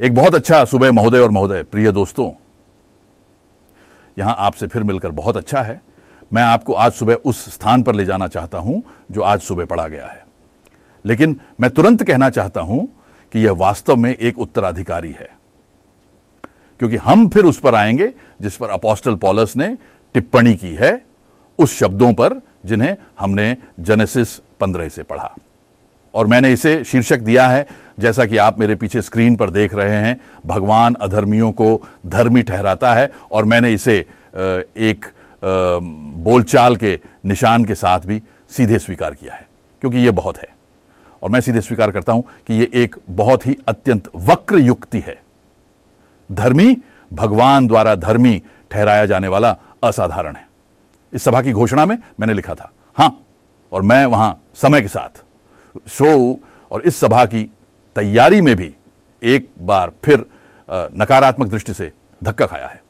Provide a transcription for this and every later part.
एक बहुत अच्छा सुबह महोदय और महोदय, प्रिय दोस्तों, यहाँ आपसे फिर मिलकर बहुत अच्छा है। मैं आपको आज सुबह उस स्थान पर ले जाना चाहता हूँ, जो आज सुबह पढ़ा गया है। लेकिन मैं तुरंत कहना चाहता हूँ कि यह वास्तव में एक उत्तराधिकारी है, क्योंकि हम फिर उस पर आएँगे जिस पर अपोस्टल पॉलस ने टिप्पणी की है उस शब्दों पर जिन्हें हमने जेनेसिस पंद्रह से पढ़ा। और मैंने इसे शीर्षक दिया है, जैसा कि आप मेरे पीछे स्क्रीन पर देख रहे हैं, भगवान अधर्मियों को धर्मी ठहराता है और मैंने इसे एक बोलचाल के निशान के साथ भी सीधे स्वीकार किया है, क्योंकि यह बहुत है। और मैं सीधे स्वीकार करता हूँ कि यह एक बहुत ही अत्यंत वक्र युक्ति है। धर्मी, भगवान द्वारा धर्मी ठहराया जाने वाला असाधारण है। इस सभा की घोषणा में मैंने लिखा था, हाँ, और मैं वहाँ समय के साथ शो और इस सभा की तैयारी में भी एक बार फिर नकारात्मक दृष्टि से धक्का खाया है।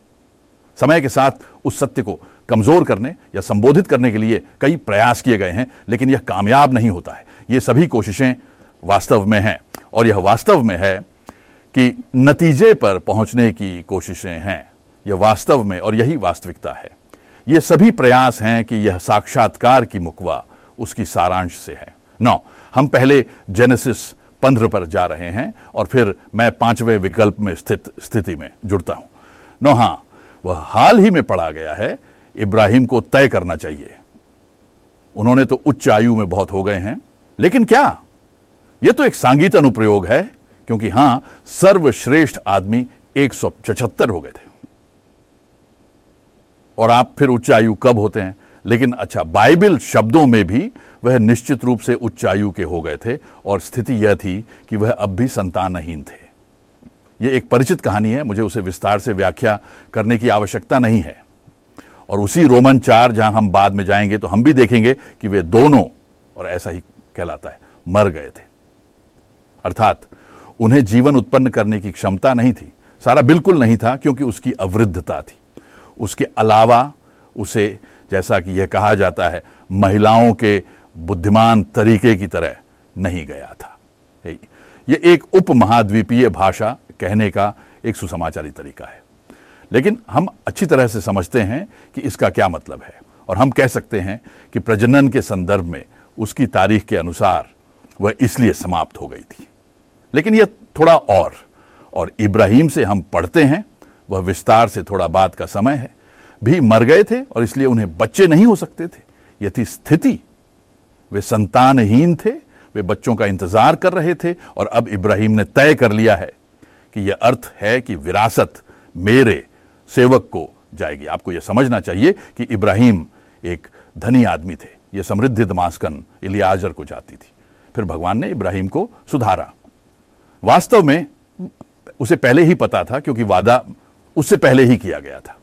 समय के साथ उस सत्य को कमज़ोर करने या संबोधित करने के लिए कई प्रयास किए गए हैं, लेकिन यह कामयाब नहीं होता है। ये सभी कोशिशें वास्तव में हैं, और यह वास्तव में है कि नतीजे पर पहुँचने की कोशिशें हैं। यह वास्तव में और यही वास्तविकता है। ये सभी प्रयास हैं कि यह साक्षात्कार की मुकवा उसकी सारांश से है। नौ हम पहले जेनेसिस पंद्र पर जा रहे हैं और फिर मैं पाँचवें विकल्प में स्थित, स्थिति में जुड़ता हूँ। नो, हाँ, वह हाल ही में पढ़ा गया है, इब्राहिम को तय करना चाहिए। उन्होंने तो उच्च आयु में बहुत हो गए हैं, लेकिन क्या? यह तो एक सांगीत अनुप्रयोग है, क्योंकि हाँ, सर्वश्रेष्ठ आदमी एक सौ चौहत्तर हो गए थे। और आप फिर उच्च आयु कब होते हैं? लेकिन अच्छा बाइबल शब्दों में भी वह निश्चित रूप से उच्चायु के हो गए थे और स्थिति यह थी कि वह अब भी संतानहीन थे। यह एक परिचित कहानी है, मुझे उसे विस्तार से व्याख्या करने की आवश्यकता नहीं है। और उसी रोमन चार, जहाँ हम बाद में जाएँगे तो हम भी देखेंगे कि वे दोनों, और ऐसा ही कहलाता है, मर गए थे। अर्थात, उन्हें जीवन उत्पन्न करने की क्षमता नहीं थी। सारा बिल्कुल नहीं था, क्योंकि उसकी अवृद्धता थी। उसके अलावा, उसे जैसा कि यह कहा जाता है, महिलाओं के बुद्धिमान तरीके की तरह नहीं गया था। यह एक उपमहाद्वीपीय भाषा कहने का एक सुसमाचारी तरीका है। लेकिन हम अच्छी तरह से समझते हैं कि इसका क्या मतलब है, और हम कह सकते हैं कि प्रजनन के संदर्भ में उसकी तारीख के अनुसार वह इसलिए समाप्त हो गई थी। लेकिन यह थोड़ा और और इब्राहिम से हम पढ़ते हैं, वह विस्तार से थोड़ा बाद का समय है। भी मर गए थे और इसलिए उन्हें बच्चे नहीं हो सकते थे। यह थी स्थिति, वे संतानहीन थे, वे बच्चों का इंतज़ार कर रहे थे और अब इब्राहिम ने तय कर लिया है कि यह अर्थ है कि विरासत मेरे सेवक को जाएगी। आपको यह समझना चाहिए कि इब्राहिम एक धनी आदमी थे। यह समृद्धि दमास्कन इलियाजर को जाती थी। फिर भगवान ने इब्राहिम को सुधारा। वास्तव में उसे पहले ही पता था, क्योंकि वादा उससे पहले ही किया गया था।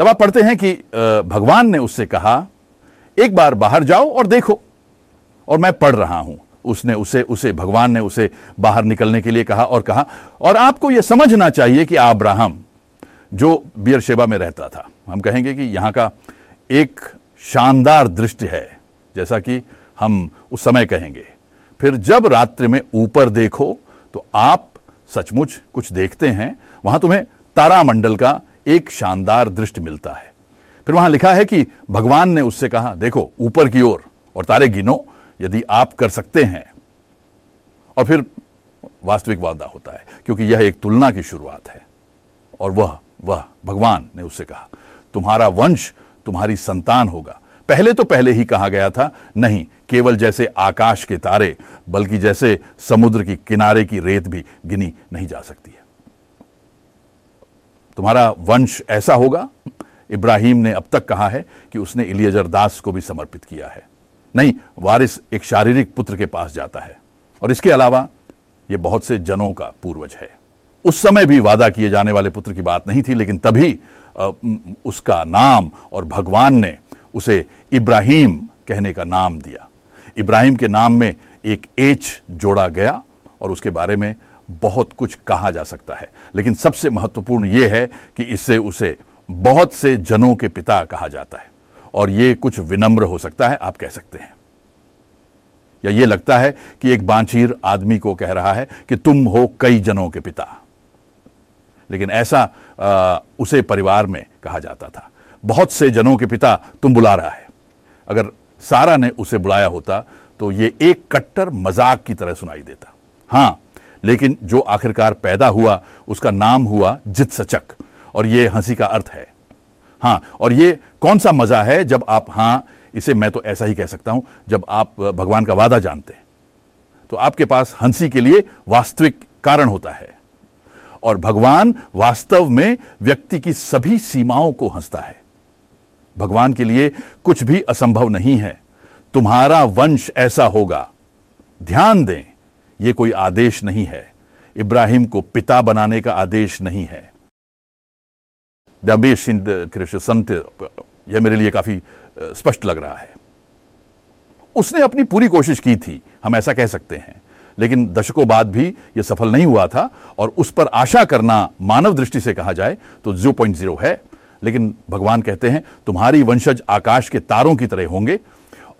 तब आप पढ़ते हैं कि भगवान ने उससे कहा, एक बार बाहर जाओ और देखो। और मैं पढ़ रहा हूँ। उसने उसे उसे, भगवान ने उसे बाहर निकलने के लिए कहा और कहा, और आपको यह समझना चाहिए कि अब्राहम जो बियर शेबा में रहता था, हम कहेंगे कि यहाँ का एक शानदार दृष्टि है, जैसा कि हम उस समय कहेंगे। फिर जब रात्रि में ऊपर देखो तो आप सचमुच कुछ देखते हैं, वहाँ तुम्हें तारामंडल का एक शानदार दृष्टि मिलता है। फिर वहाँ लिखा है कि भगवान ने उससे कहा देखो ऊपर की ओर और, और तारे गिनो यदि आप कर सकते हैं। और फिर वास्तविक वादा होता है क्योंकि यह एक तुलना की शुरुआत है। और वह वह भगवान ने उससे कहा तुम्हारा वंश तुम्हारी संतान होगा। पहले तो पहले ही कहा गया था नहीं केवल जैसे आकाश के तारे बल्कि जैसे समुद्र की किनारे की रेत भी गिनी नहीं जा सकती है। तुम्हारा वंश ऐसा होगा, इब्राहिम ने अब तक कहा है कि उसने इलियजर दास को भी समर्पित किया है। नहीं, वारिस एक शारीरिक पुत्र के पास जाता है। और इसके अलावा यह बहुत से जनों का पूर्वज है। उस समय भी वादा किए जाने वाले पुत्र की बात नहीं थी, लेकिन तभी उसका नाम और भगवान ने उसे इब्राहिम कहने का नाम दिया। इब्राहिम के नाम में एक एच जोड़ा गया और उसके बारे में बहुत कुछ कहा जा सकता है। लेकिन सबसे महत्वपूर्ण यह है कि इससे उसे बहुत से जनों के पिता कहा जाता है। और यह कुछ विनम्र हो सकता है आप कह सकते हैं। या ये लगता है कि एक बांचीर आदमी को कह रहा है कि तुम हो कई जनों के पिता। लेकिन ऐसा आ, उसे परिवार में कहा जाता था। बहुत से जनों के पिता तुम बुला रहा है। अगर सारा ने उसे बुलाया होता तो ये एक कट्टर मज़ाक की तरह सुनाई देता। हाँ लेकिन जो आखिरकार पैदा हुआ, उसका नाम हुआ जित सचक। और ये हँसी का अर्थ है। हाँ, और ये कौन सा मज़ा है जब आप, हाँ, इसे मैं तो ऐसा ही कह सकता हूँ, जब आप भगवान का वादा जानते हैं। तो आपके पास हँसी के लिए वास्तविक कारण होता है। और भगवान वास्तव में व्यक्ति की सभी सीमाओं को हंसता है। भगवान के लिए कुछ भी असंभव नहीं है। तुम्हारा वंश ऐसा होगा। ध्यान दें यह कोई आदेश नहीं है। इब्राहिम को पिता बनाने का आदेश नहीं है। संत यह मेरे लिए काफ़ी स्पष्ट लग रहा है। उसने अपनी पूरी कोशिश की थी, हम ऐसा कह सकते हैं। लेकिन दशकों बाद भी यह सफल नहीं हुआ था और उस पर आशा करना मानव दृष्टि से कहा जाए तो ज़ीरो पॉइंट ज़ीरो है। लेकिन भगवान कहते हैं, तुम्हारी वंशज आकाश के तारों की तरह होंगे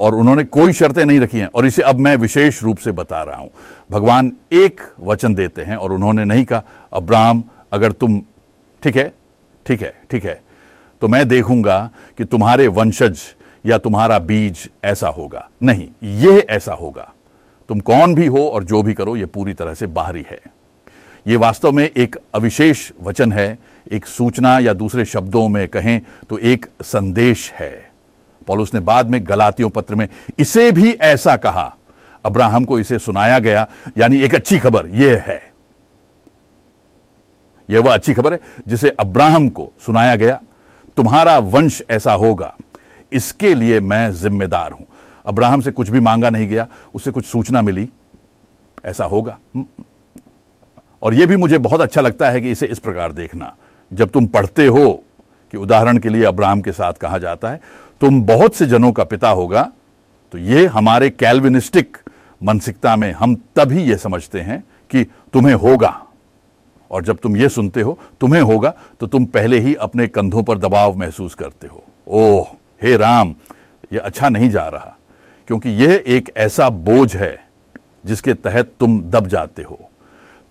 और उन्होंने कोई शर्तें नहीं रखी हैं। और इसे अब मैं विशेष रूप से बता रहा हूँ। भगवान एक वचन देते हैं और उन्होंने नहीं कहा, अब्राहम, अगर तुम ठीक है? ठीक है ठीक है। तो मैं देखूँगा कि तुम्हारे वंशज या तुम्हारा बीज ऐसा होगा। नहीं, यह ऐसा होगा। तुम कौन भी हो और जो भी करो, यह पूरी तरह से बाहरी है। यह वास्तव में एक अविशेष वचन है। एक सूचना या दूसरे शब्दों में कहें तो एक संदेश है। पॉलुस ने बाद में गलातियों पत्र में इसे भी ऐसा कहा। अब्राहम को इसे सुनाया गया, यानी एक अच्छी खबर यह है। यह वह अच्छी खबर है जिसे अब्राहम को सुनाया गया, तुम्हारा वंश ऐसा होगा, इसके लिए मैं जिम्मेदार हूँ। अब्राहम से कुछ भी मांगा नहीं गया उससे कुछ सूचना मिली, ऐसा होगा। और यह भी मुझे बहुत अच्छा लगता है कि इसे इस प्रकार देखना। जब तुम पढ़ते हो कि उदाहरण के लिए अब्राहम के साथ कहा जाता है तुम बहुत से जनों का पिता होगा तो यह हमारे कैलविनिस्टिक मानसिकता में हम तभी यह समझते हैं कि तुम्हें होगा। और जब तुम यह सुनते हो, तुम्हें होगा तो तुम पहले ही अपने कंधों पर दबाव महसूस करते हो। ओह, हे राम यह अच्छा नहीं जा रहा, क्योंकि यह एक ऐसा बोझ है जिसके तहत तुम दब जाते हो।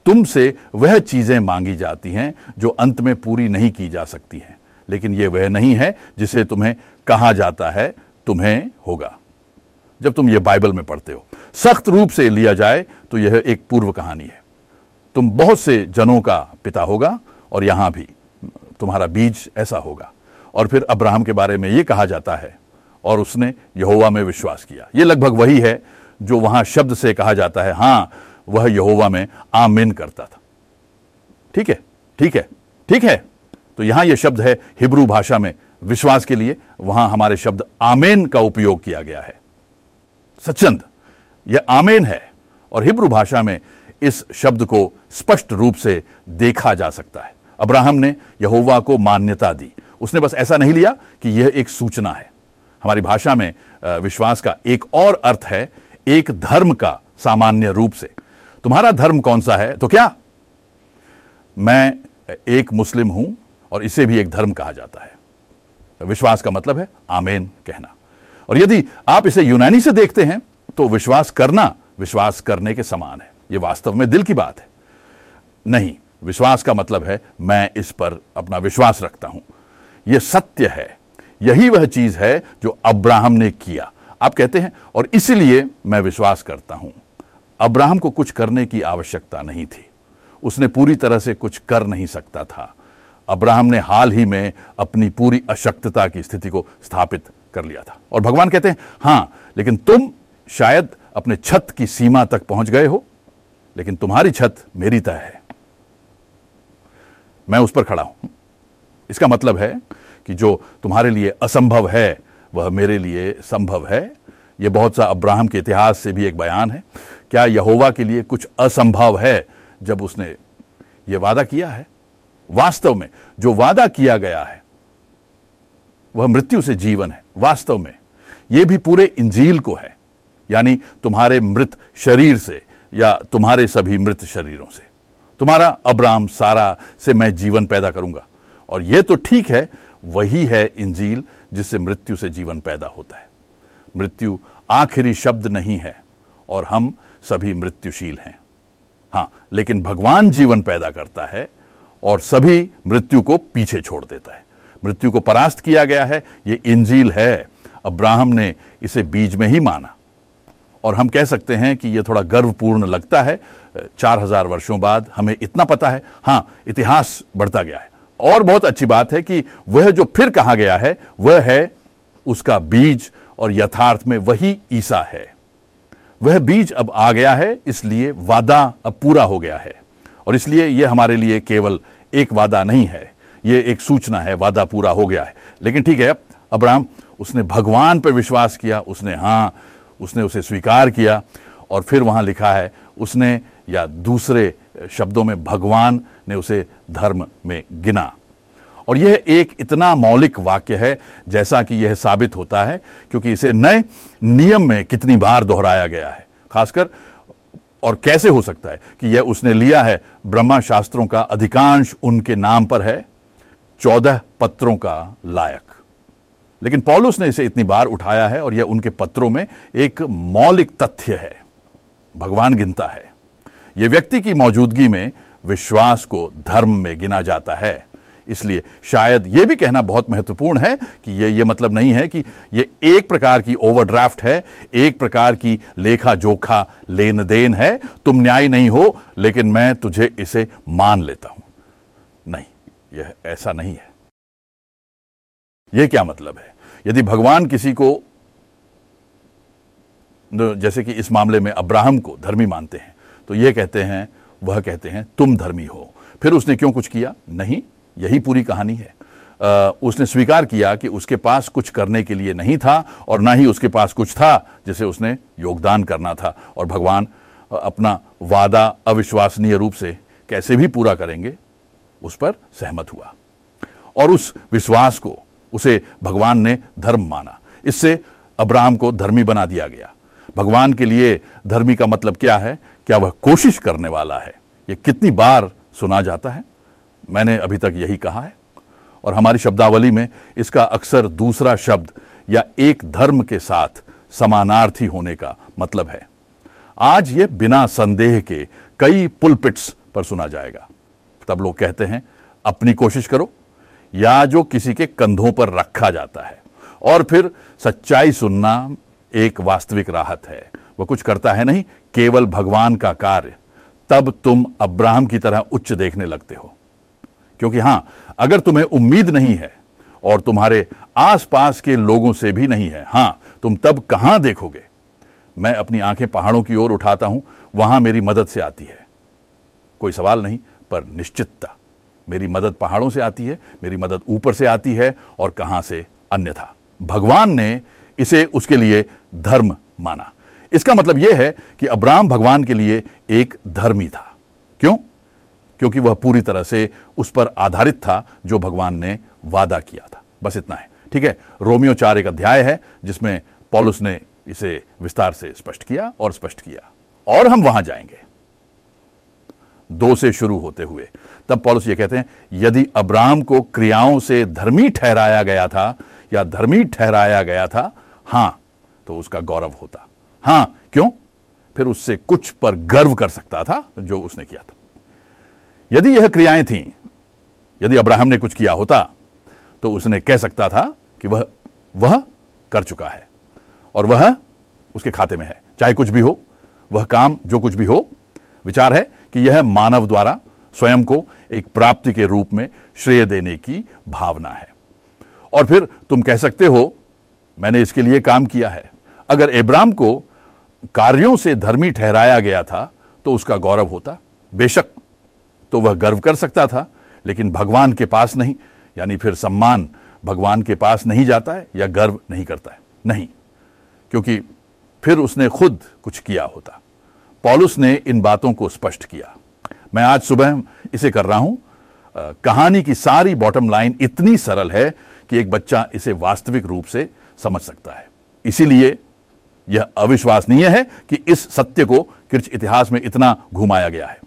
तुमसे वह चीज़ें मांगी जाती हैं जो अंत में पूरी नहीं की जा सकती हैं। लेकिन यह वह नहीं है जिसे तुम्हें कहा जाता है, तुम्हें होगा। जब तुम यह बाइबल में पढ़ते हो, सख्त रूप से लिया जाए तो यह एक पूर्व कहानी है। तुम बहुत से जनों का पिता होगा और यहाँ भी, तुम्हारा बीज ऐसा होगा। और फिर अब्राहम के बारे में यह कहा जाता है, और उसने यहोवा में विश्वास किया। यह लगभग वही है जो वहाँ शब्द से कहा जाता है, हाँ, वह यहोवा में आमिन करता था। ठीक है? ठीक है? ठीक है? तो यहाँ यह शब्द है हिब्रू भाषा में। विश्वास के लिए वहाँ हमारे शब्द आमेन का उपयोग किया गया है। सचंद यह आमेन है और हिब्रू भाषा में इस शब्द को स्पष्ट रूप से देखा जा सकता है। अब्राहम ने यहोवा को मान्यता दी। उसने बस ऐसा नहीं लिया कि यह एक सूचना है। हमारी भाषा में विश्वास का एक और अर्थ है एक धर्म का सामान्य रूप से। तुम्हारा धर्म कौन सा है? तो क्या? मैं एक मुस्लिम हूँ और इसे भी एक धर्म कहा जाता है। विश्वास का मतलब है आमेन कहना। और यदि आप इसे यूनानी से देखते हैं तो विश्वास करना विश्वास करने के समान है। यह वास्तव में दिल की बात है। नहीं, विश्वास का मतलब है मैं इस पर अपना विश्वास रखता हूँ। यह सत्य है। यही वह चीज़ है जो अब्राहम ने किया। आप कहते हैं, और इसलिए मैं विश्वास करता हूँ। अब्राहम को कुछ करने की आवश्यकता नहीं थी। उसने पूरी तरह से कुछ कर नहीं सकता था। अब्राहम ने हाल ही में अपनी पूरी अशक्तता की स्थिति को स्थापित कर लिया था। और भगवान कहते हैं, हाँ, लेकिन तुम शायद अपने छत की सीमा तक पहुँच गए हो, लेकिन तुम्हारी छत मेरी तय है। मैं उस पर खड़ा हूँ। इसका मतलब है कि जो तुम्हारे लिए असंभव है, वह मेरे लिए संभव है। यह बहुत सा अब्राहम के इतिहास से भी एक बयान है। क्या यहोवा के लिए कुछ असंभव है जब उसने यह वादा किया है? वास्तव में जो वादा किया गया है, वह मृत्यु से जीवन है, वास्तव में। यह भी पूरे इंजील को है, यानी तुम्हारे मृत शरीर से या तुम्हारे सभी मृत शरीरों से। तुम्हारा अब्राम सारा से मैं जीवन पैदा करूँगा। और यह तो ठीक है, वही है इंजील जिससे मृत्यु से जीवन पैदा होता है। मृत्यु आखिरी शब्द नहीं है, और हम सभी मृत्युशील हैं। हाँ, लेकिन भगवान जीवन पैदा करता है और सभी मृत्यु को पीछे छोड़ देता है। मृत्यु को परास्त किया गया है, ये इंजील है। अब्राहम ने इसे बीज में ही माना। और हम कह सकते हैं कि यह थोड़ा गर्वपूर्ण लगता है। चार हज़ार वर्षों बाद हमें इतना पता है। हाँ, इतिहास बढ़ता गया है। और बहुत अच्छी बात है कि वह जो फिर कहा गया है, वह है उसका बीज और यथार्थ में वही ईसा है। वह बीज अब आ गया है, इसलिए वादा अब पूरा हो गया है। और इसलिए यह हमारे लिए केवल एक वादा नहीं है यह एक सूचना है, वादा पूरा हो गया है। लेकिन ठीक है अब्राहम, उसने भगवान पर विश्वास किया, उसने हाँ उसने उसे स्वीकार किया और फिर वहाँ लिखा है, उसने या दूसरे शब्दों में भगवान ने उसे धर्म में गिना। और यह एक इतना मौलिक वाक्य है जैसा कि यह साबित होता है, क्योंकि इसे नए नियम में कितनी बार दोहराया गया है। खासकर और कैसे हो सकता है कि यह उसने लिया है? ब्रह्मा शास्त्रों का अधिकांश उनके नाम पर है। चौदह पत्रों का लायक। लेकिन पॉलुस ने इसे इतनी बार उठाया है और यह उनके पत्रों में एक मौलिक तथ्य है। भगवान गिनता है। यह व्यक्ति की मौजूदगी में विश्वास को धर्म में गिना जाता है। इसलिए। शायद यह भी कहना बहुत महत्वपूर्ण है कि यह यह मतलब नहीं है कि यह एक प्रकार की ओवरड्राफ्ट है, एक प्रकार की लेखा जोखा लेन देन है। तुम न्याय नहीं हो, लेकिन मैं तुझे इसे मान लेता हूँ। नहीं, यह ऐसा नहीं है। यह क्या मतलब है? यदि भगवान किसी को जैसे कि इस मामले में अब्राहम को धर्मी मानते हैं तो यह कहते हैं, वह कहते हैं, तुम धर्मी हो। फिर उसने क्यों कुछ किया? नहीं यही पूरी कहानी है। आ, उसने स्वीकार किया कि उसके पास कुछ करने के लिए नहीं था और ना ही उसके पास कुछ था जिसे उसने योगदान करना था। और भगवान अपना वादा अविश्वसनीय रूप से कैसे भी पूरा करेंगे उस पर सहमत हुआ। और उस विश्वास को उसे भगवान ने धर्म माना। इससे अब्राहम को धर्मी बना दिया गया। भगवान के लिए धर्मी का मतलब क्या है? क्या वह कोशिश करने वाला है? यह कितनी बार सुना जाता है? मैंने अभी तक यही कहा है। और हमारी शब्दावली में इसका अक्सर दूसरा शब्द या एक धर्म के साथ समानार्थी होने का मतलब है। आज यह बिना संदेह के कई पुलपिट्स पर सुना जाएगा। तब लोग कहते हैं, अपनी कोशिश करो या जो किसी के कंधों पर रखा जाता है। और फिर सच्चाई सुनना एक वास्तविक राहत है। वह कुछ करता है नहीं, केवल भगवान का कार्य। तब तुम अब्राहम की तरह उच्च देखने लगते हो। क्योंकि हाँ, अगर तुम्हें उम्मीद नहीं है और तुम्हारे आसपास के लोगों से भी नहीं है, हाँ, तुम तब कहाँ देखोगे? मैं अपनी आँखें पहाड़ों की ओर उठाता हूँ, वहाँ मेरी मदद से आती है। कोई सवाल नहीं, पर निश्चितता, मेरी मदद पहाड़ों से आती है, मेरी मदद ऊपर से आती है और कहाँ से? अन्यथा। भगवान ने इसे उसके लिए धर्म माना। इसका मतलब यह है कि अब्राम भगवान के लिए एक धर्मी था। क्यों? क्योंकि वह पूरी तरह से उस पर आधारित था जो भगवान ने वादा किया था। बस इतना है, ठीक है? रोमियो चार एक अध्याय है, जिसमें पॉलुस ने इसे विस्तार से स्पष्ट किया और स्पष्ट किया। और हम वहाँ जाएँगे। दो से शुरू होते हुए, तब पॉलुस ये कहते हैं, यदि अब्राहम को क्रियाओं से धर्मी ठहराया गया था या धर्मी ठहराया गया था, हाँ तो उसका गौरव होता। हाँ, क्यों? फिर उससे कुछ पर गर्व कर सकता था जो उसने किया था। यदि यह क्रियाएँ थीं, यदि अब्राहम ने कुछ किया होता तो उसने कह सकता था कि वह वह कर चुका है और वह उसके खाते में है। चाहे कुछ भी हो, वह काम, जो कुछ भी हो, विचार है कि यह मानव द्वारा स्वयं को एक प्राप्ति के रूप में श्रेय देने की भावना है। और फिर तुम कह सकते हो, मैंने इसके लिए काम किया है। अगर इब्राम को कार्यों से धर्मी ठहराया गया था तो उसका गौरव होता। बेशक तो वह गर्व कर सकता था लेकिन भगवान के पास नहीं यानी फिर सम्मान भगवान के पास नहीं जाता है या गर्व नहीं करता है। नहीं क्योंकि फिर उसने खुद कुछ किया होता। पॉलुस ने इन बातों को स्पष्ट किया। मैं आज सुबह इसे कर रहा हूँ। आ, कहानी की सारी बॉटम लाइन इतनी सरल है कि एक बच्चा इसे वास्तविक रूप से समझ सकता है। इसीलिए यह अविश्वसनीय है कि इस सत्य को किर्च इतिहास में इतना घुमाया गया है।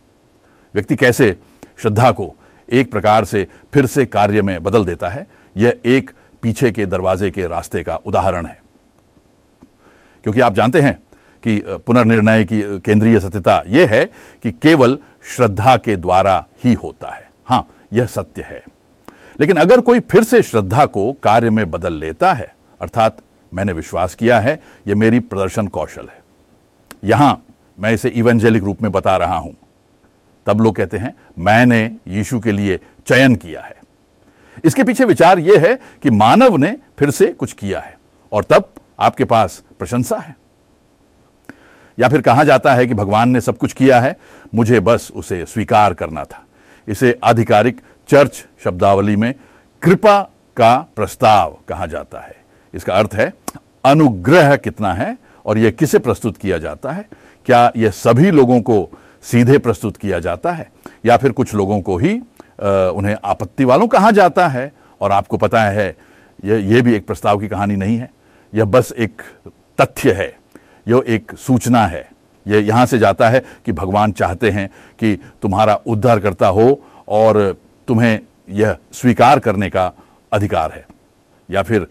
व्यक्ति कैसे श्रद्धा को एक प्रकार से फिर से कार्य में बदल देता है, यह एक पीछे के दरवाजे के रास्ते का उदाहरण है। क्योंकि आप जानते हैं कि पुनर्निर्णय की केंद्रीय सत्यता यह है कि केवल श्रद्धा के द्वारा ही होता है। हाँ, यह सत्य है। लेकिन अगर कोई फिर से श्रद्धा को कार्य में बदल लेता है, अर्थात मैंने विश्वास किया है, यह मेरी प्रदर्शन कौशल है। यहाँ मैं इसे इवेंजेलिक रूप में बता रहा हूँ। तब लोग कहते हैं, मैंने यीशु के लिए चयन किया है। इसके पीछे विचार यह है कि मानव ने फिर से कुछ किया है और तब आपके पास प्रशंसा है। या फिर कहा जाता है कि भगवान ने सब कुछ किया है, मुझे बस उसे स्वीकार करना था। इसे आधिकारिक चर्च शब्दावली में कृपा का प्रस्ताव कहा जाता है। इसका अर्थ है, अनुग्रह कितना है और यह किसे प्रस्तुत किया जाता है? क्या यह सभी लोगों को सीधे प्रस्तुत किया जाता है, या फिर कुछ लोगों को ही उन्हें आपत्ति वालों कहा जाता है, और आपको पता है यह यह भी एक प्रस्ताव की कहानी नहीं है। यह बस एक तथ्य है यह एक सूचना है। यह यहाँ से जाता है कि भगवान चाहते हैं कि तुम्हारा उद्धार करता हो, और तुम्हें यह स्वीकार करने का अधिकार है, या फिर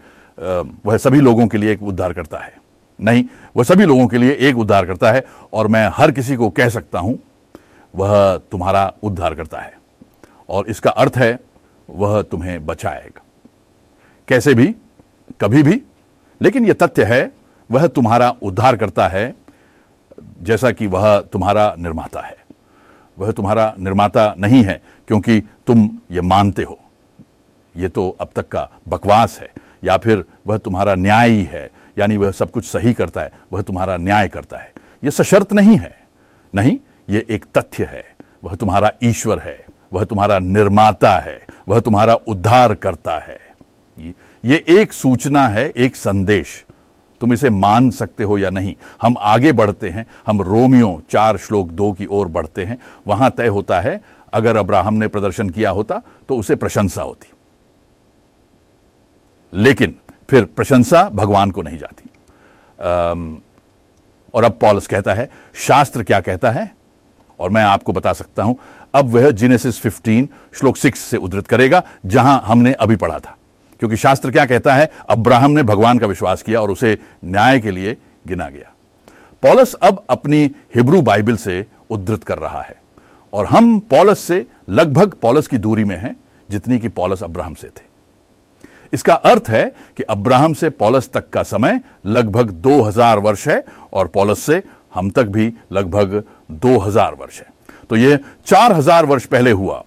वह सभी लोगों के लिए एक उद्धार करता है। नहीं, वह सभी लोगों के लिए एक उद्धार करता है और मैं हर किसी को कह सकता हूँ, वह तुम्हारा उद्धार करता है। और इसका अर्थ है, वह तुम्हें बचाएगा। कैसे भी, कभी भी, लेकिन यह तथ्य है, वह तुम्हारा उद्धार करता है, जैसा कि वह तुम्हारा निर्माता है। वह तुम्हारा निर्माता नहीं है, क्योंकि तुम ये मानते हो। ये तो अब तक का बकवास है, या फिर वह तुम्हारा न्यायी है यानी वह सब कुछ सही करता है, वह तुम्हारा न्याय करता है। यह सशर्त नहीं है। नहीं, ये एक तथ्य है। वह तुम्हारा ईश्वर है। वह तुम्हारा निर्माता है। वह तुम्हारा उद्धार करता है ये एक सूचना है, एक संदेश। तुम इसे मान सकते हो या नहीं? हम आगे बढ़ते हैं। हम रोमियो चार श्लोक दो की ओर बढ़ते हैं। वहाँ तय होता है, अगर अब्राहम ने प्रदर्शन किया होता तो उसे प्रशंसा होती। लेकिन फिर प्रशंसा भगवान को नहीं जाती। और अब पॉलस कहता है, शास्त्र क्या कहता है? और मैं आपको बता सकता हूँ, अब वह जिनेसिस 15 श्लोक 6 से उद्धृत करेगा, जहाँ हमने अभी पढ़ा था। क्योंकि शास्त्र क्या कहता है? अब्राहम ने भगवान का विश्वास किया और उसे न्याय के लिए गिना गया। पॉलस अब अपनी हिब्रू बाइबल से उद्धृत कर रहा है। और हम पॉलस से लगभग पॉलस की दूरी में हैं, जितनी कि पॉलस अब्राहम से थे। इसका अर्थ है कि अब्राहम से पॉलस तक का समय लगभग 2000 वर्ष है और पॉलस से हम तक भी लगभग 2000 वर्ष है। तो यह 4000 वर्ष पहले हुआ।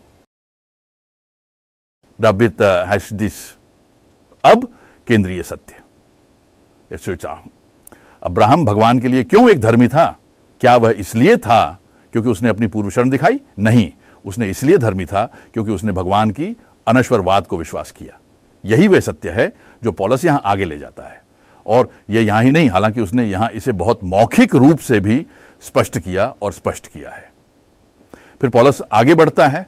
रबित हैश दिस अब केंद्रीय सत्य। अब्राहम भगवान के लिए क्यों एक धर्मी था? क्या वह इसलिए था क्योंकि उसने अपनी पूर्व शरण दिखाई? नहीं, उसने इसलिए धर्मी था क्योंकि उसने भगवान की अनश्वरवाद को विश्वास किया। यही वह सत्य है जो पॉलस यहाँ आगे ले जाता है। और यह यहाँ ही नहीं, हालाँकि उसने यहाँ इसे बहुत मौखिक रूप से भी स्पष्ट किया और स्पष्ट किया है। फिर पॉलस आगे बढ़ता है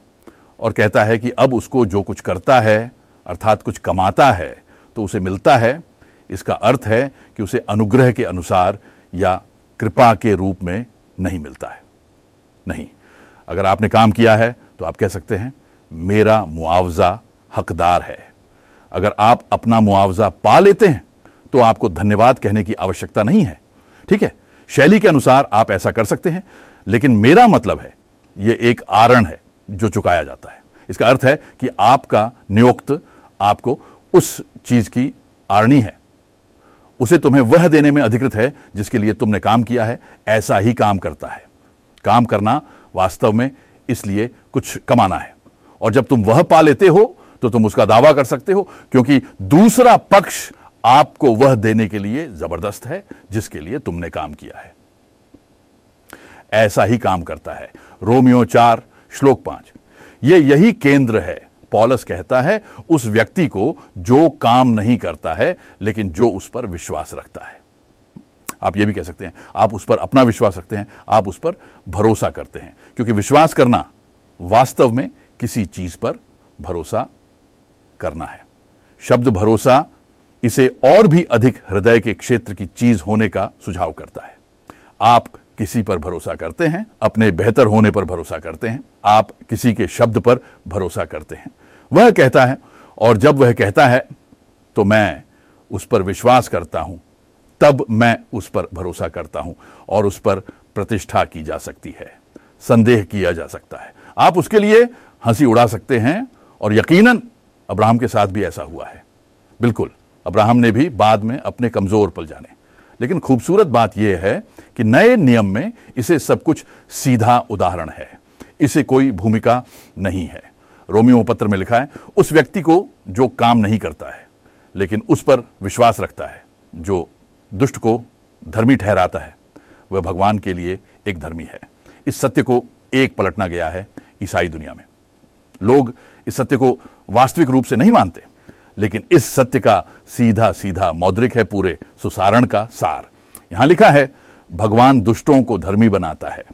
और कहता है कि अब उसको जो कुछ करता है, अर्थात कुछ कमाता है तो उसे मिलता है। इसका अर्थ है कि उसे अनुग्रह के अनुसार या कृपा के रूप में नहीं मिलता है। नहीं, अगर आपने काम किया है तो आप कह सकते हैं, मेरा मुआवजा हकदार है। अगर आप अपना मुआवजा पा लेते हैं तो आपको धन्यवाद कहने की आवश्यकता नहीं है। ठीक है? शैली के अनुसार आप ऐसा कर सकते हैं, लेकिन मेरा मतलब है यह एक आरण है जो चुकाया जाता है। इसका अर्थ है कि आपका नियुक्त आपको उस चीज़ की आरणी है। उसे तुम्हें वह देने में अधिकृत है जिसके लिए तुमने काम किया है, ऐसा ही काम करता है। काम करना वास्तव में इसलिए कुछ कमाना है। और जब तुम वह पा लेते हो तो तुम उसका दावा कर सकते हो, क्योंकि दूसरा पक्ष आपको वह देने के लिए ज़बरदस्त है, जिसके लिए तुमने काम किया है। ऐसा ही काम करता है। रोमियो चार, श्लोक पाँच। ये यही केंद्र है। पॉलस कहता है, उस व्यक्ति को जो काम नहीं करता है, लेकिन जो उस पर विश्वास रखता है। आप ये भी कह सकते हैं, आप उस पर अपना विश्वास रखते हैं, आप उस पर भरोसा करते हैं। क्योंकि विश्वास करना वास्तव में किसी चीज़ पर भरोसा करना है। शब्द भरोसा इसे और भी अधिक हृदय के क्षेत्र की चीज़ होने का सुझाव करता है। आप किसी पर भरोसा करते हैं, अपने बेहतर होने पर भरोसा करते हैं, आप किसी के शब्द पर भरोसा करते हैं। वह कहता है, और जब वह कहता है तो मैं उस पर विश्वास करता हूँ, तब मैं उस पर भरोसा करता हूँ, और उस पर प्रतिष्ठा की जा सकती है, संदेह किया जा सकता है। आप उसके लिए हँसी उड़ा सकते हैं, और यकीनन अब्राहम के साथ भी ऐसा हुआ है। बिल्कुल, अब्राहम ने भी बाद में अपने कमज़ोर पल जाने। लेकिन खूबसूरत बात यह है कि नए नियम में इसे सब कुछ सीधा उदाहरण है। इसे कोई भूमिका नहीं है। रोमियो पत्र में लिखा है, उस व्यक्ति को जो काम नहीं करता है, लेकिन उस पर विश्वास रखता है, जो दुष्ट को धर्मी ठहराता है। वह भगवान के लिए एक धर्मी है। इस सत्य को एक पलटना गया है ईसाई दुनिया में। लोग इस सत्य को वास्तविक रूप से नहीं मानते, लेकिन इस सत्य का सीधा सीधा मौद्रिक है पूरे सुसारण का सार। यहाँ लिखा है, भगवान दुष्टों को धर्मी बनाता है।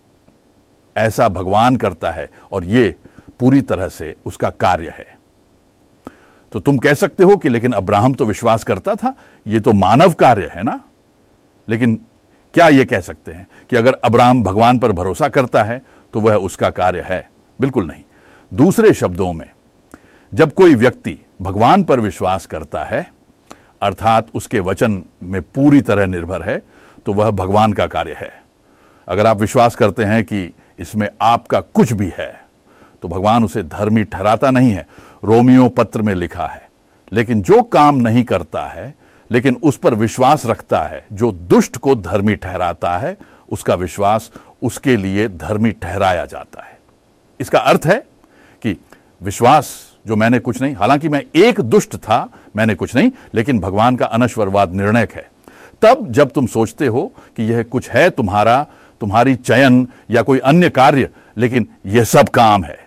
ऐसा भगवान करता है और यह पूरी तरह से उसका कार्य है। तो तुम कह सकते हो कि लेकिन अब्राहम तो विश्वास करता था यह तो मानव कार्य है ना? लेकिन क्या यह कह सकते हैं कि अगर अब्राहम भगवान पर भरोसा करता है तो वह उसका कार्य है? बिल्कुल नहीं। दूसरे शब्दों में, जब कोई व्यक्ति भगवान पर विश्वास करता है, अर्थात उसके वचन में पूरी तरह निर्भर है तो वह भगवान का कार्य है। अगर आप विश्वास करते हैं कि इसमें आपका कुछ भी है तो भगवान उसे धर्मी ठहराता नहीं है। रोमियो पत्र में लिखा है, लेकिन जो काम नहीं करता है, लेकिन उस पर विश्वास रखता है, जो दुष्ट को धर्मी ठहराता है, उसका विश्वास उसके लिए धर्मी ठहराया जाता है। इसका अर्थ है कि विश्वास जो मैंने कुछ नहीं, हालाँकि मैं एक दुष्ट था, मैंने कुछ नहीं, लेकिन भगवान का अनश्वरवाद निर्णय है। तब जब तुम सोचते हो कि यह कुछ है तुम्हारा, तुम्हारी चयन या कोई अन्य कार्य, लेकिन यह सब काम है।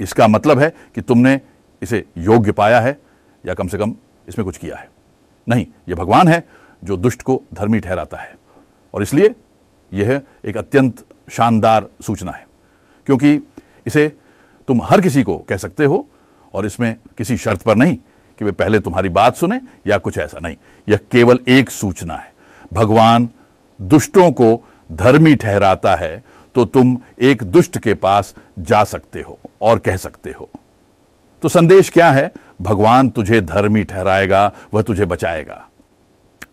इसका मतलब है कि तुमने इसे योग्य पाया है, या कम से कम इसमें कुछ किया है। नहीं, यह भगवान है जो दुष्ट को धर्मी ठहराता है। और इसलिए यह एक अत्यंत शानदार सूचना है, क्योंकि इसे तुम हर किसी को कह सकते हो, और इसमें किसी शर्त पर नहीं कि वे पहले तुम्हारी बात सुने या कुछ ऐसा नहीं। यह केवल एक सूचना है। भगवान दुष्टों को धर्मी ठहराता है तो तुम एक दुष्ट के पास जा सकते हो और कह सकते हो। तो संदेश क्या है? भगवान तुझे धर्मी ठहराएगा, वह तुझे बचाएगा।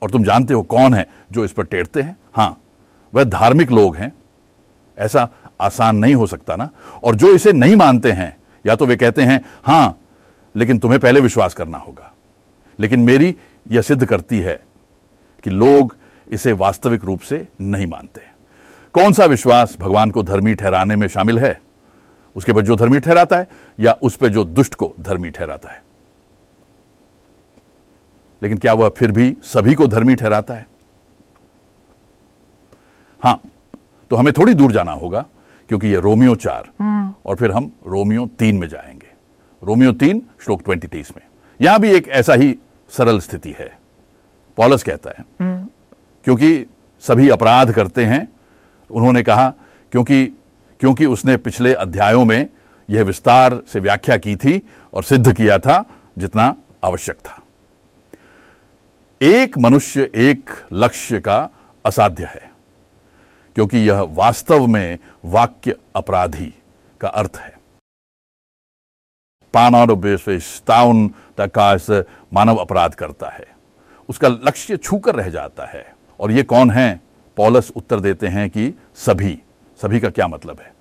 और तुम जानते हो कौन है जो इस पर टेरते हैं? हाँ, वह धार्मिक लोग हैं। ऐसा आसान नहीं हो सकता ना? और जो इसे नहीं मानते हैं, या तो वे कहते हैं, हाँ, लेकिन तुम्हें पहले विश्वास करना होगा। लेकिन मेरी यह सिद्ध करती है कि लोग इसे वास्तविक रूप से नहीं मानते। कौन सा विश्वास भगवान को धर्मी ठहराने में शामिल है? उसके पर जो धर्मी ठहराता है, या उस पर जो दुष्ट को धर्मी ठहराता है? लेकिन क्या वह फिर भी सभी को धर्मी ठहराता है? हाँ तो हमें थोड़ी दूर जाना होगा। क्योंकि ये रोमियो चार। और फिर हम रोमियो तीन में जाएँगे। रोमियो तीन श्लोक ट्वेंटी तीस में। यहाँ भी एक ऐसा ही सरल स्थिति है। पॉलस कहता है क्योंकि सभी अपराध करते हैं। उन्होंने कहा क्योंकि क्योंकि उसने पिछले अध्यायों में यह विस्तार से व्याख्या की थी और सिद्ध किया था जितना आवश्यक था। एक मनुष्य एक लक्ष्य का असाध्य है। क्योंकि यह वास्तव में वाक्य अपराधी का अर्थ है। पानौन का मानव अपराध करता है। उसका लक्ष्य छूकर रह जाता है। और ये कौन है? पॉलस उत्तर देते हैं कि सभी सभी का क्या मतलब है?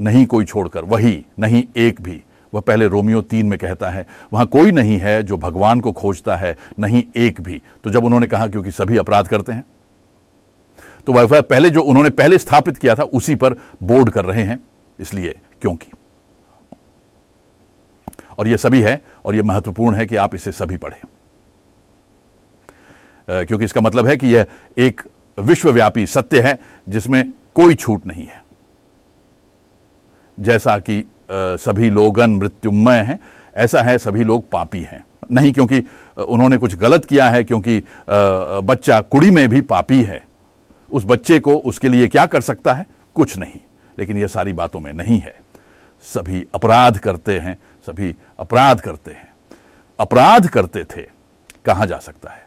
नहीं कोई छोड़कर, वही, नहीं एक भी। वह पहले रोमियो तीन में कहता है, वहाँ कोई नहीं है जो भगवान को खोजता है, नहीं एक भी। तो जब उन्होंने कहा, क्योंकि सभी अपराध करते हैं? तो वह पहले जो उन्होंने पहले स्थापित किया था, उसी पर बोर्ड कर रहे हैं, इसलिए क्योंकि। और यह सभी है, और यह महत्वपूर्ण है कि आप इसे सभी पढ़ें। क्योंकि इसका मतलब है कि यह एक विश्वव्यापी सत्य है, जिसमें कोई छूट नहीं है। जैसा कि सभी लोगन मृत्युमय हैं, ऐसा है सभी लोग पापी हैं। नहीं क्योंकि उन्होंने कुछ गलत किया है, क्योंकि बच्चा कुड़ी में भी पापी है। उस बच्चे को उसके लिए क्या कर सकता है? कुछ नहीं। लेकिन यह सारी बातों में नहीं है। सभी अपराध करते हैं, सभी अपराध करते हैं। अपराध करते थे, कहा जा सकता है?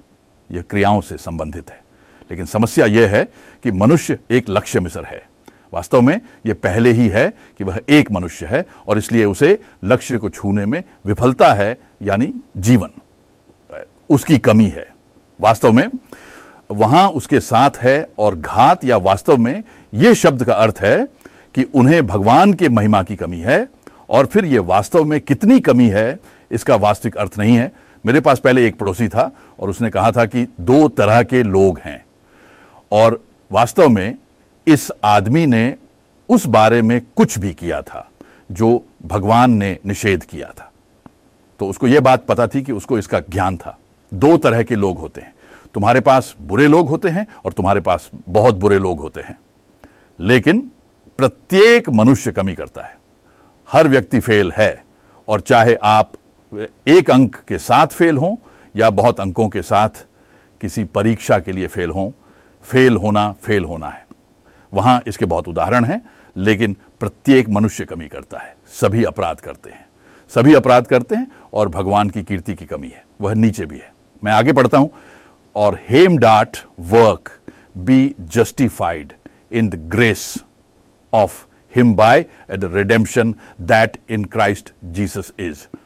यह क्रियाओं से संबंधित है। लेकिन समस्या यह है कि मनुष्य एक लक्ष्य मिसर है। वास्तव में यह पहले ही है कि वह एक मनुष्य है और इसलिए उसे लक्ष्य को छूने में विफलता है, यानी जीवन। उसकी कमी है। वास्तव में वहाँ उसके साथ है और घात या वास्तव में यह शब्द का अर्थ है कि उन्हें भगवान के महिमा की कमी है और फिर यह वास्तव में कितनी कमी है, इसका वास्तविक अर्थ नहीं है। मेरे पास पहले एक पड़ोसी था और उसने कहा था कि दो तरह के लोग हैं और वास्तव में इस आदमी ने उस बारे में कुछ भी किया था जो भगवान ने निषेध किया था। तो उसको यह बात पता थी कि उसको इसका ज्ञान था। दो तरह के लोग होते हैं। तुम्हारे पास बुरे लोग होते हैं और तुम्हारे पास बहुत बुरे लोग होते हैं। लेकिन प्रत्येक मनुष्य कमी करता है। हर व्यक्ति फेल है और चाहे आप एक अंक के साथ फेल हों या बहुत अंकों के साथ किसी परीक्षा के लिए फेल हों, फेल होना फेल होना है। वहाँ इसके बहुत उदाहरण हैं, लेकिन प्रत्येक मनुष्य कमी करता है। सभी अपराध करते हैं। सभी अपराध करते हैं और भगवान की कीर्ति की कमी है। वह नीचे भी है। मैं आगे पढ़ता हूँ। और them that work be justified in the grace of him by the redemption that in Christ Jesus is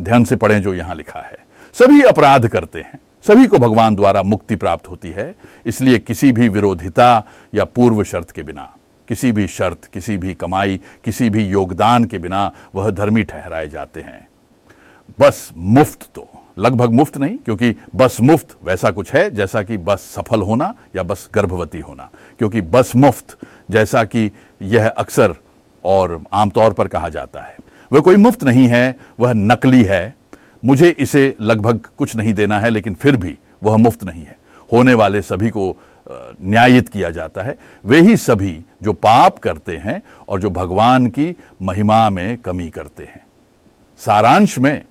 ध्यान से पढ़ें जो यहाँ लिखा है। सभी अपराध करते हैं। सभी को भगवान द्वारा मुक्ति प्राप्त होती है। इसलिए किसी भी विरोधिता या पूर्व शर्त के बिना, किसी भी शर्त, किसी भी कमाई, किसी भी योगदान के बिना वह धर्मी ठहराए जाते हैं। बस मुफ़्त तो। लगभग मुफ़्त नहीं, क्योंकि बस मुफ़्त वैसा कुछ है, जैसा कि बस सफल होना या बस गर्भवती होना। क्योंकि बस मुफ़्त, जैसा कि यह अक्सर और आमतौर पर कहा जाता है। वह कोई मुफ़्त नहीं है, वह नकली है। मुझे इसे लगभग कुछ नहीं देना है, लेकिन फिर भी वह मुफ़्त नहीं है। होने वाले सभी को न्यायित किया जाता है। वे ही सभी जो पाप करते हैं और जो भगवान की महिमा में कमी करते हैं। सारांश में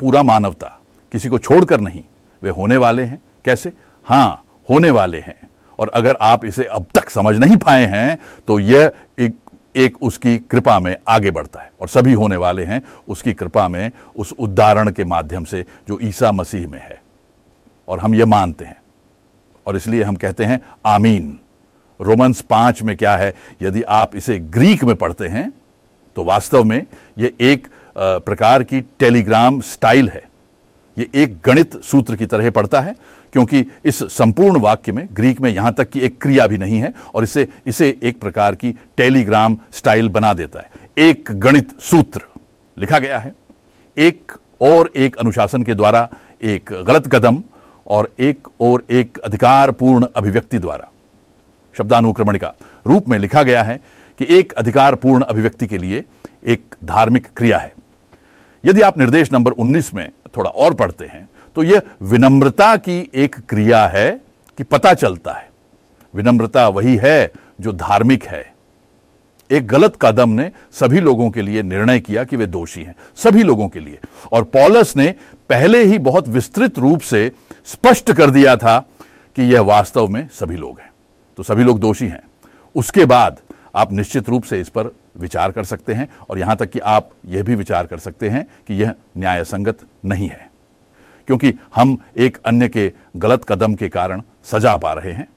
पूरा मानवता किसी को छोड़कर नहीं। वे होने वाले हैं। कैसे? हाँ, होने वाले हैं। और अगर आप इसे अब तक समझ नहीं पाए हैं तो यह एक एक उसकी कृपा में आगे बढ़ता है। और सभी होने वाले हैं, उसकी कृपा में, उस उदाहरण के माध्यम से जो ईसा मसीह में है। और हम ये मानते हैं। और इसलिए हम कहते हैं, आमीन। रोमन्स पाँच में क्या है? यदि आप इसे ग्रीक में पढ़ते हैं तो वास्तव में ये एक प्रकार की टेलीग्राम स्टाइल है। ये एक गणित सूत्र की तरह पढ़ता है, क्योंकि इस संपूर्ण वाक्य में ग्रीक में यहाँ तक कि एक क्रिया भी नहीं है और इसे इसे एक प्रकार की टेलीग्राम स्टाइल बना देता है। एक गणित सूत्र लिखा गया है। एक और एक अनुशासन के द्वारा, एक गलत कदम और एक और एक अधिकारपूर्ण अभिव्यक्ति द्वारा शब्दानुक्रमण का रूप में लिखा गया है कि एक अधिकारपूर्ण अभिव्यक्ति के लिए एक धार्मिक क्रिया है। यदि आप निर्देश नंबर 19 में थोड़ा और पढ़ते हैं तो यह विनम्रता की एक क्रिया है कि पता चलता है। विनम्रता वही है जो धार्मिक है। एक गलत कदम ने सभी लोगों के लिए निर्णय किया कि वे दोषी हैं, सभी लोगों के लिए। और पॉलस ने पहले ही बहुत विस्तृत रूप से स्पष्ट कर दिया था कि यह वास्तव में सभी लोग हैं तो सभी लोग दोषी हैं। उसके बाद आप निश्चित रूप से इस पर विचार कर सकते हैं और यहाँ तक कि आप यह भी विचार कर सकते हैं कि यह न्याय संगत नहीं है। क्योंकि हम एक अन्य के गलत कदम के कारण सजा पा रहे हैं।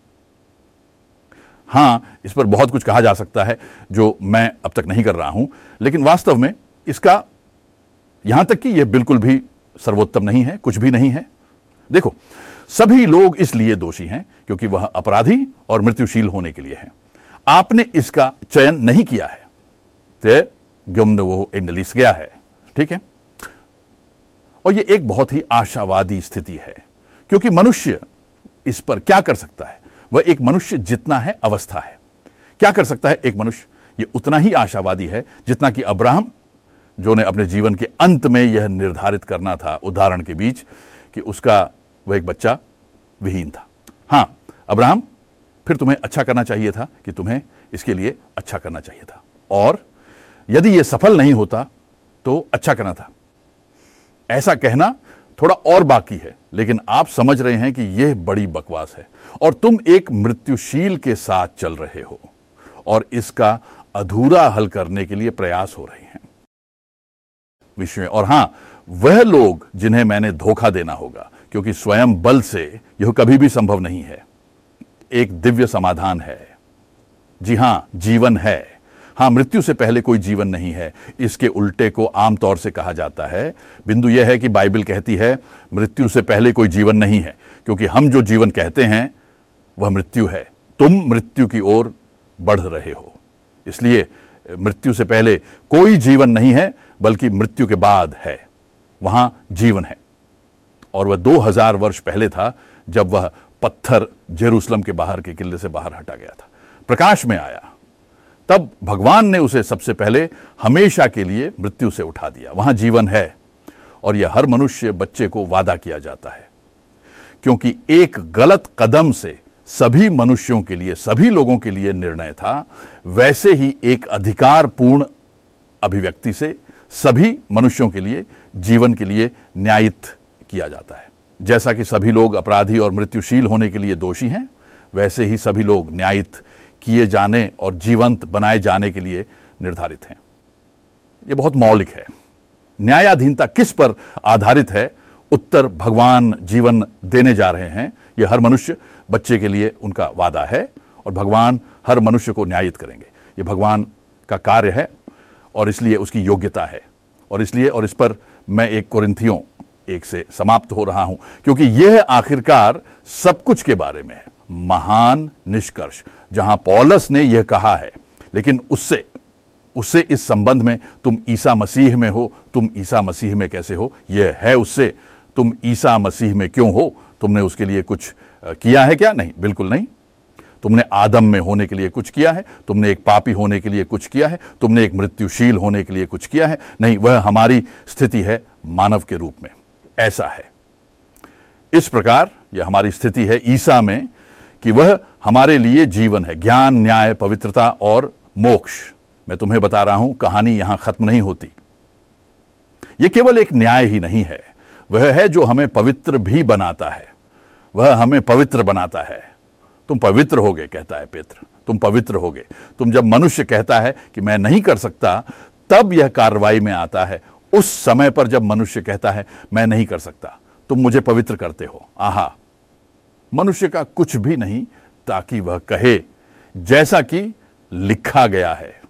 हाँ, इस पर बहुत कुछ कहा जा सकता है जो मैं अब तक नहीं कर रहा हूँ, लेकिन वास्तव में इसका यहाँ तक कि यह बिल्कुल भी सर्वोत्तम नहीं है, कुछ भी नहीं है। देखो, सभी लोग इसलिए दोषी हैं क्योंकि वह अपराधी और मृत्युशील होने के लिए है। आपने इसका चयन नहीं किया है। तो वो इंडलिस गया है, ठीक है? और यह एक बहुत ही आशावादी स्थिति है, क्योंकि मनुष्य इस पर क्या कर सकता है? वह एक मनुष्य जितना है, अवस्था है। क्या कर सकता है एक मनुष्य? यह उतना ही आशावादी है जितना कि अब्राहम, जो ने अपने जीवन के अंत में यह निर्धारित करना था उदाहरण के बीच, कि उसका वह एक बच्चा विहीन था। हाँ, अब्राहम, फिर तुम्हें अच्छा करना चाहिए था कि तुम्हें इसके लिए अच्छा करना चाहिए था। और यदि यह सफल नहीं होता तो अच्छा करना था। ऐसा कहना थोड़ा और बाकी है, लेकिन आप समझ रहे हैं कि यह बड़ी बकवास है और तुम एक मृत्युशील के साथ चल रहे हो और इसका अधूरा हल करने के लिए प्रयास हो रहे हैं। विषय और हाँ, वह लोग जिन्हें मैंने धोखा देना होगा, क्योंकि स्वयं बल से यह कभी भी संभव नहीं है। एक दिव्य समाधान है। जी हाँ, जीवन है। हाँ, मृत्यु से पहले कोई जीवन नहीं है। इसके उल्टे को आमतौर से कहा जाता है। बिंदु यह है कि बाइबल कहती है, मृत्यु से पहले कोई जीवन नहीं है, क्योंकि हम जो जीवन कहते हैं, वह मृत्यु है। तुम मृत्यु की ओर बढ़ रहे हो। इसलिए, मृत्यु से पहले कोई जीवन नहीं है, बल्कि मृत्यु के बाद है। वहाँ जीवन है। और वह 2000 वर्ष पहले था, जब वह पत्थर जेरूसलम के बाहर के किले से बाहर हटा गया था। प्रकाश में आया। तब भगवान ने उसे सबसे पहले हमेशा के लिए मृत्यु से उठा दिया। वहाँ जीवन है और यह हर मनुष्य बच्चे को वादा किया जाता है। क्योंकि एक गलत कदम से सभी मनुष्यों के लिए, सभी लोगों के लिए निर्णय था, वैसे ही एक अधिकारपूर्ण अभिव्यक्ति से सभी मनुष्यों के लिए, जीवन के लिए न्यायित किया जाता है। जैसा कि सभी लोग अपराधी और मृत्युशील होने के लिए दोषी हैं, वैसे ही सभी लोग न्यायित किए जाने और जीवंत बनाए जाने के लिए निर्धारित हैं। यह बहुत मौलिक है। न्यायाधीनता किस पर आधारित है? उत्तर भगवान जीवन देने जा रहे हैं। यह हर मनुष्य बच्चे के लिए उनका वादा है और भगवान हर मनुष्य को न्यायित करेंगे। यह भगवान का कार्य है और इसलिए उसकी योग्यता है। और इसलिए और इस पर मैं एक कुरिंथियों एक से समाप्त हो रहा हूँ, क्योंकि यह आखिरकार सब कुछ के बारे में है। महान निष्कर्ष। जहाँ पॉलस ने यह कहा है, लेकिन उससे उससे इस संबंध में तुम ईसा मसीह में हो, तुम ईसा मसीह में कैसे हो? यह है उससे, तुम ईसा मसीह में क्यों हो? तुमने उसके लिए कुछ किया है क्या? नहीं, बिल्कुल नहीं। तुमने आदम में होने के लिए कुछ किया है, तुमने एक पापी होने के लिए कुछ किया है, तुमने एक मृत्युशील होने के लिए कुछ किया है। नहीं, वह हमारी स्थिति है मानव के रूप में, ऐसा है। इस प्रकार, यह हमारी स्थिति है ईसा में कि वह हमारे लिए जीवन है, ज्ञान, न्याय, पवित्रता और मोक्ष। मैं तुम्हें बता रहा हूँ, कहानी यहाँ खत्म नहीं होती। यह केवल एक न्याय ही नहीं है। वह है जो हमें पवित्र भी बनाता है। वह हमें पवित्र बनाता है। तुम पवित्र हो गए, कहता है पेत्र। तुम पवित्र हो गए। तुम जब मनुष्य कहता है कि मैं नहीं कर सकता, तब यह कार्रवाई में आता है। उस समय पर जब मनुष्य कहता है, मैं नहीं कर सकता, तुम मुझे पवित्र करते हो। आहा मनुष्य का कुछ भी नहीं ताकि वह कहे, जैसा कि लिखा गया है।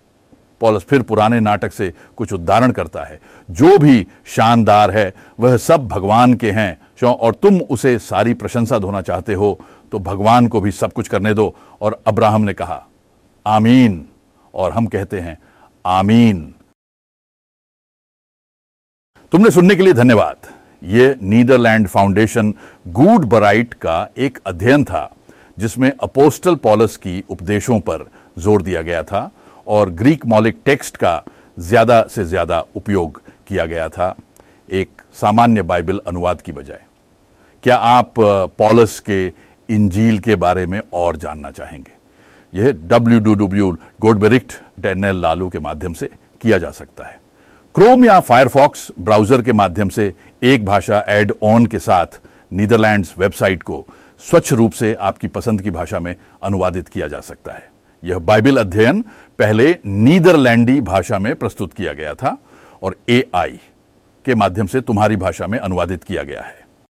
पॉलस फिर पुराने नाटक से कुछ उदाहरण करता है। जो भी शानदार है, वह सब भगवान के हैं। क्यों? और तुम उसे सारी प्रशंसा धोना चाहते हो तो भगवान को भी सब कुछ करने दो। और अब्राहम ने कहा, आमीन। और हम कहते हैं, आमीन। तुमने सुनने के लिए धन्यवाद। ये नीदरलैंड फाउंडेशन गुड बराइट का एक अध्ययन था, जिसमें अपोस्टल पॉलस की उपदेशों पर ज़ोर दिया गया था और ग्रीक मौलिक टेक्स्ट का ज़्यादा से ज़्यादा उपयोग किया गया था, एक सामान्य बाइबल अनुवाद की बजाय। क्या आप पॉलस के इंजील के बारे में और जानना चाहेंगे? यह डब्ल्यू डू डब्ल्यू गोडबेरिक्ट डेनल लालू के माध्यम से किया जा सकता है। क्रोम या फायरफॉक्स ब्राउज़र के माध्यम से एक भाषा एड ऑन के साथ नीदरलैंड्स वेबसाइट को स्वच्छ रूप से आपकी पसंद की भाषा में अनुवादित किया जा सकता है। यह बाइबल अध्ययन पहले नीदरलैंडी भाषा में प्रस्तुत किया गया था और एआई के माध्यम से तुम्हारी भाषा में अनुवादित किया गया है।